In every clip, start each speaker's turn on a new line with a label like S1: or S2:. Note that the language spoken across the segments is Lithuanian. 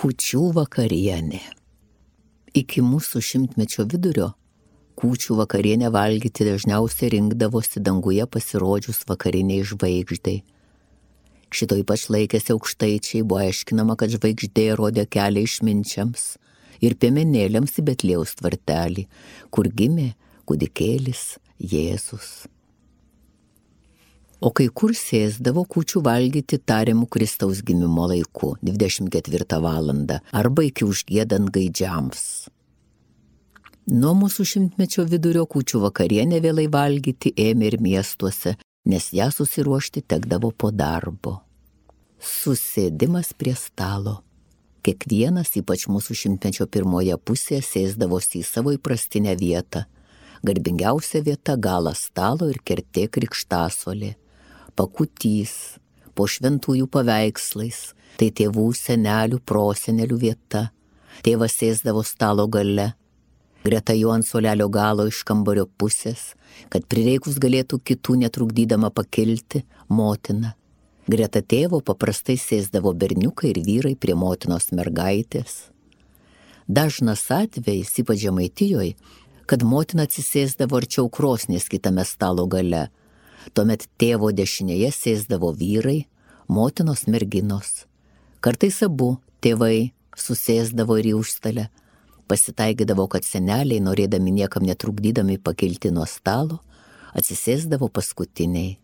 S1: Kūčių vakarienė. Iki mūsų šimtmečio vidurio kūčių vakarienę valgyti dažniausiai rinkdavosi danguje pasirodžius vakariniai žvaigždai. Šito ypač laikėsi aukštaičiai, buvo aiškinama, kad žvaigždė rodė kelią išminčiams ir piemenėliams į Betlėjaus tvartelį, kur gimė kūdikėlis Jėzus o kai kur sėsdavo kūčių valgyti tariamų Kristaus gimimo laiku 24 val. arba iki užgėdant gaidžiams. Nuo mūsų šimtmečio vidurio kūčių vakarienę vėlai valgyti ėmė ir miestuose, nes ją susiruošti tekdavo po darbo. Susėdimas prie stalo. Kiekvienas, ypač mūsų šimtmečio pirmoje pusėje, sėsdavosi į savo įprastinę vietą. Garbingiausia vieta - galas stalo ir kertė krikštasolė pakutys, po šventųjų paveikslais, tai tėvų, senelių, prosenelių vieta. Tėvas sėsdavo stalo gale, greta jo ant solelio galo iš kambario pusės, kad prireikus galėtų kitų netrukdydama pakilti motina. Greta tėvo paprastai sėsdavo berniukai ir vyrai prie motinos mergaitės. Dažnas atvejis, ypač žemaitijoje, kad motina atsisėsdavo arčiau krosnės kitame stalo gale, Tuomet tėvo dešinėje sėsdavo vyrai, motinos merginos. Kartais abu tėvai susėsdavo ir į užstalę. Pasitaikydavo, kad seneliai, norėdami niekam netrukdydami pakilti nuo stalo, atsisėsdavo paskutiniai.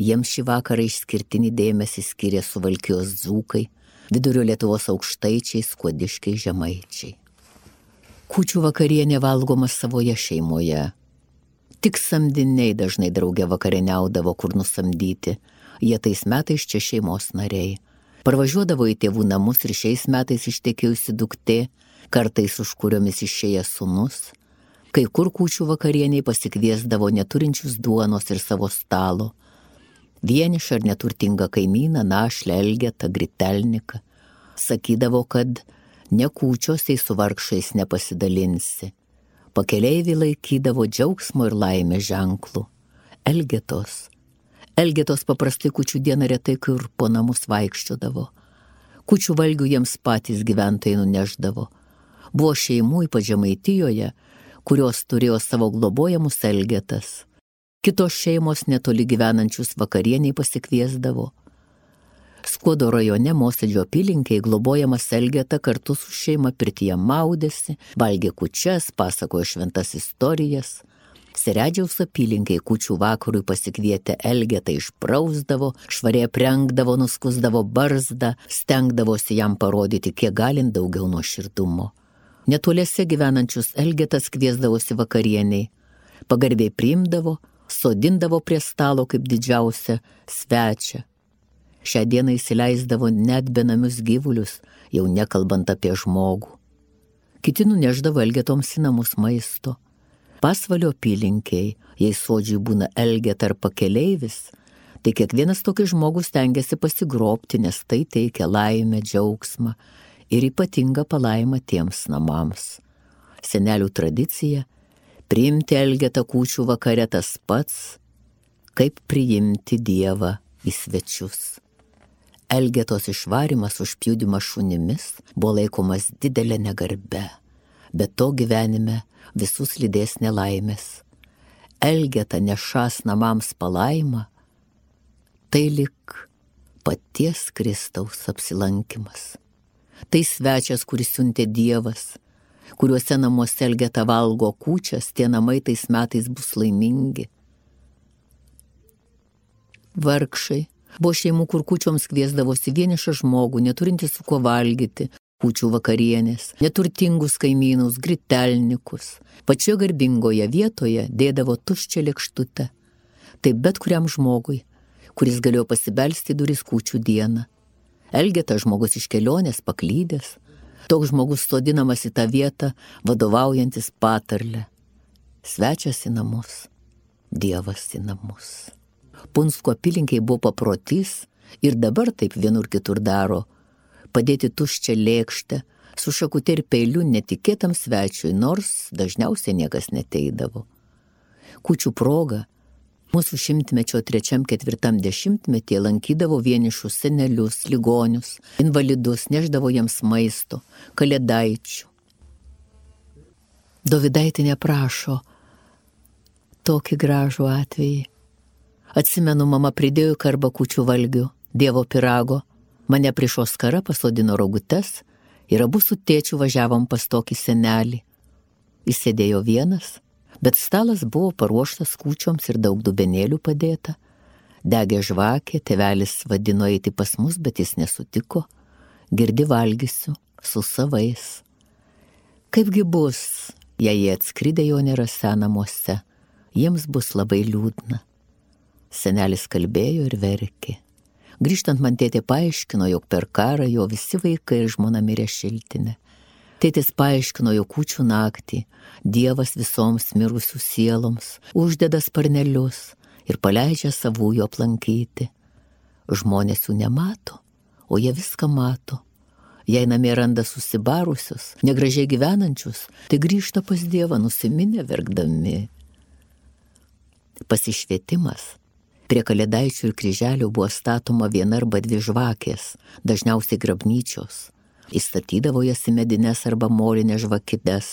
S1: Jiems šį vakarą išskirtinį dėmesį skiria suvalkijos dzūkai, vidurio Lietuvos aukštaičiai, skuodiškiai, žemaičiai. Kūčių vakarienė valgoma savoje šeimoje, Tik samdiniai dažnai draugė vakarieniaudavo, kur nusamdyti. Jie tais metais čia šeimos nariai. Parvažiuodavo į tėvų namus ir šiais metais ištekėjusi duktė, kartais už kuriomis išėjęs sunus. Kai kur kūčių vakarieniai pasikviesdavo neturinčius duonos ir savo stalo. Vienišą ar neturtingą kaimyną, našlę, elgetą, gritelniką. Sakydavo, kad nekūčiosiai su vargšais nepasidalinsi Pakeleiviai laikydavo džiaugsmo ir laimės ženklų. Elgetos. Elgetos paprastai kučių dieną retai kur po namus vaikščiodavo. Kučių valgių jiems patys gyventojai nuneždavo. Buvo šeimų, ypač žemaitijoje, kurios turėjo savo globojamus elgetas. Kitos šeimos netoli gyvenančius vakarieniai pasikviesdavo. Skuodo rajone Mosėdžio apylinkiai globojamas Elgeta kartu su šeima pirtyje maudėsi, valgė kučias, pasakojo šventas istorijas. Seredžiaus apylinkiai kučių vakarui pasikvietę Elgetą išprausdavo, švariai aprengdavo, nuskusdavo barzdą, stengdavosi jam parodyti kiek galint daugiau nuoširdumo. Netoliese gyvenančius Elgetas kviesdavosi vakarieniai, pagarbiai priimdavo, sodindavo prie stalo kaip didžiausią svečią Šią dieną įsileisdavo net benamius gyvulius, jau nekalbant apie žmogų. Kiti nuneždavo elgetoms į namus maisto. Pasvalio apylinkiai, jei sodžiai būna elget ar pakeleivis, tai kiekvienas tokį žmogus tengiasi pasigrobti, nes tai teikia laimę, džiaugsmą ir ypatingą palaimą tiems namams. Senelių tradicija - priimti elgetą kūčių vakare tas pats, kaip priimti Dievą į svečius. Elgetos išvarimas užpjūdimą šunimis buvo laikomas didelė negarbe, bet to gyvenime visus lydės nelaimės. Elgeta nešas namams palaima, tai lik paties Kristaus apsilankimas. Tai svečias, kuris siuntė Dievas, kuriuose namuose Elgeta valgo kūčias, tie namai tais metais bus laimingi. Vargšai, buvo šeimų, kur kūčioms kviesdavosi vienišą žmogų, neturinti su kuo valgyti, kūčių vakarienės, neturtingus kaimynus, gritelnikus. Pačioje garbingoje vietoje dėdavo tuščią lėkštutę. Tai bet kuriam žmogui, kuris galėjo pasibelsti duris kūčių dieną. Elgeta žmogus iš kelionės paklydęs, toks žmogus sodinamas į tą vietą, vadovaujantis patarlę. Svečias į namus, Dievas į namus. Punsko apylinkiai buvo paprotys ir dabar taip vienur kitur daro - padėti tuščią lėkštę su šakute ir peiliu netikėtam svečiui, nors dažniausiai niekas neteidavo. Kučių proga Mūsų šimtmečio trečiam ketvirtam dešimtmetyje lankydavo vienišus senelius, ligonius, invalidus, neždavo jiems maisto, kalėdaičių. Dovidaitinė prašo tokį gražų atvejį. Atsimenu, mama pridėjo karba kučių valgių, dievo pirago, mane prieš oskarą pasodino rogutes ir abu su tėčiu važiavom pas tokį senelį. Jis sėdėjo vienas, bet stalas buvo paruoštas kūčioms ir daug dubenėlių padėta. Degė žvakė, tevelis vadino eiti pas mus, bet jis nesutiko. Girdi valgysiu su savais. Kaipgi bus, jei jie atskridė jo nėra senamuose, jiems bus labai liūdna. Senelis kalbėjo ir verkė. Grįžtant man tėtė paaiškino, jog per karą jo visi vaikai ir žmona mirė šiltinė. Tėtis paaiškino jo kūčių naktį, Dievas visoms mirusių sieloms uždeda sparnelius ir paleidžia savųjų aplankyti. Žmonės jų nemato, o jie viską mato. Jei namie randa susibarusius, negražiai gyvenančius, tai grįžta pas Dievą nusiminę verkdami. Pasišvietimas Prie kalėdaičių ir kryželių buvo statoma viena arba dvi žvakės, dažniausiai grabnyčios įstatydavo jas į medines arba molinės žvakides,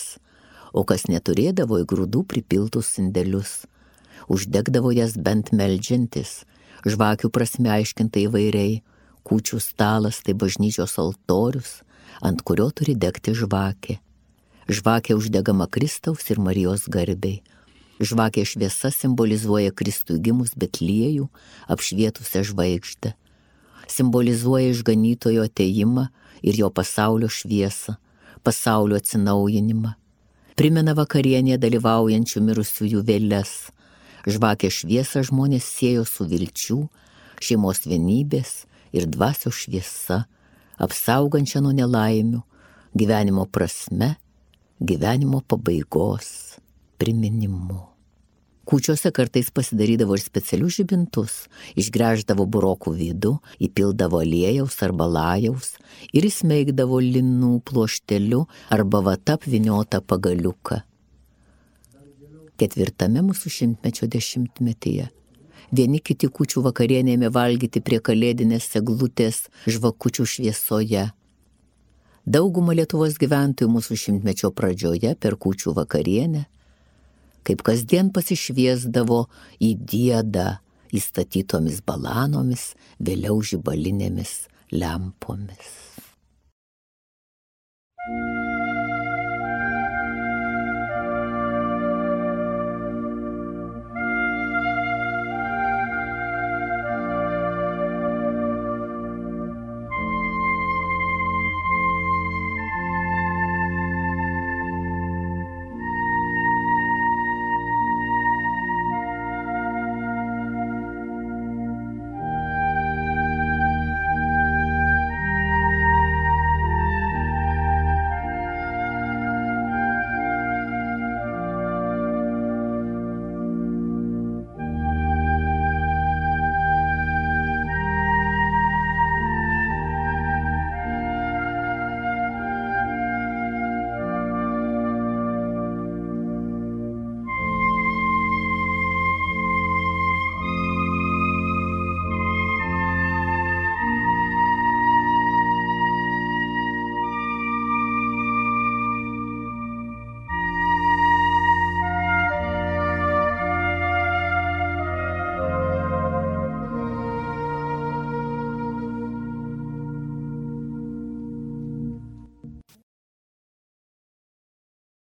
S1: o kas neturėdavo į grūdų pripiltus sindelius, uždegdavo jas bent melžiantis, žvakių prasme aiškinta įvairiai, kūčių stalas tai bažnyčios altorius, ant kurio turi degti žvakė. Žvakė uždegama Kristaus ir Marijos garbiai. Žvakė šviesa simbolizuoja Kristų gimus Betliejų, apšvietusią žvaigždę. Simbolizuoja išganytojo ateimą ir jo pasaulio šviesą, pasaulio atsinaujinimą. Primena vakarienė dalyvaujančių mirusiųjų vėlės. Žvakė šviesą žmonės siejo su vilčių, šeimos vienybės ir dvasio šviesa, apsaugančia nuo nelaimių, gyvenimo prasme, gyvenimo pabaigos priminimu. Kūčiuose kartais pasidarydavo ir specialius žibintus, išgręždavo burokų vidų, įpildavo aliejaus arba lajaus ir įsmeigdavo linų pluošteliu arba vatap viniotą pagaliuką. Ketvirtame mūsų šimtmečio dešimtmetyje vieni kiti kučių vakarienėme valgyti prie kalėdinės seglutės žvakučių šviesoje. Dauguma Lietuvos gyventojų mūsų šimtmečio pradžioje per kučių vakarienę kaip kasdien pasišviesdavo į dėdą įstatytomis balanomis, vėliau žibalinėmis lempomis.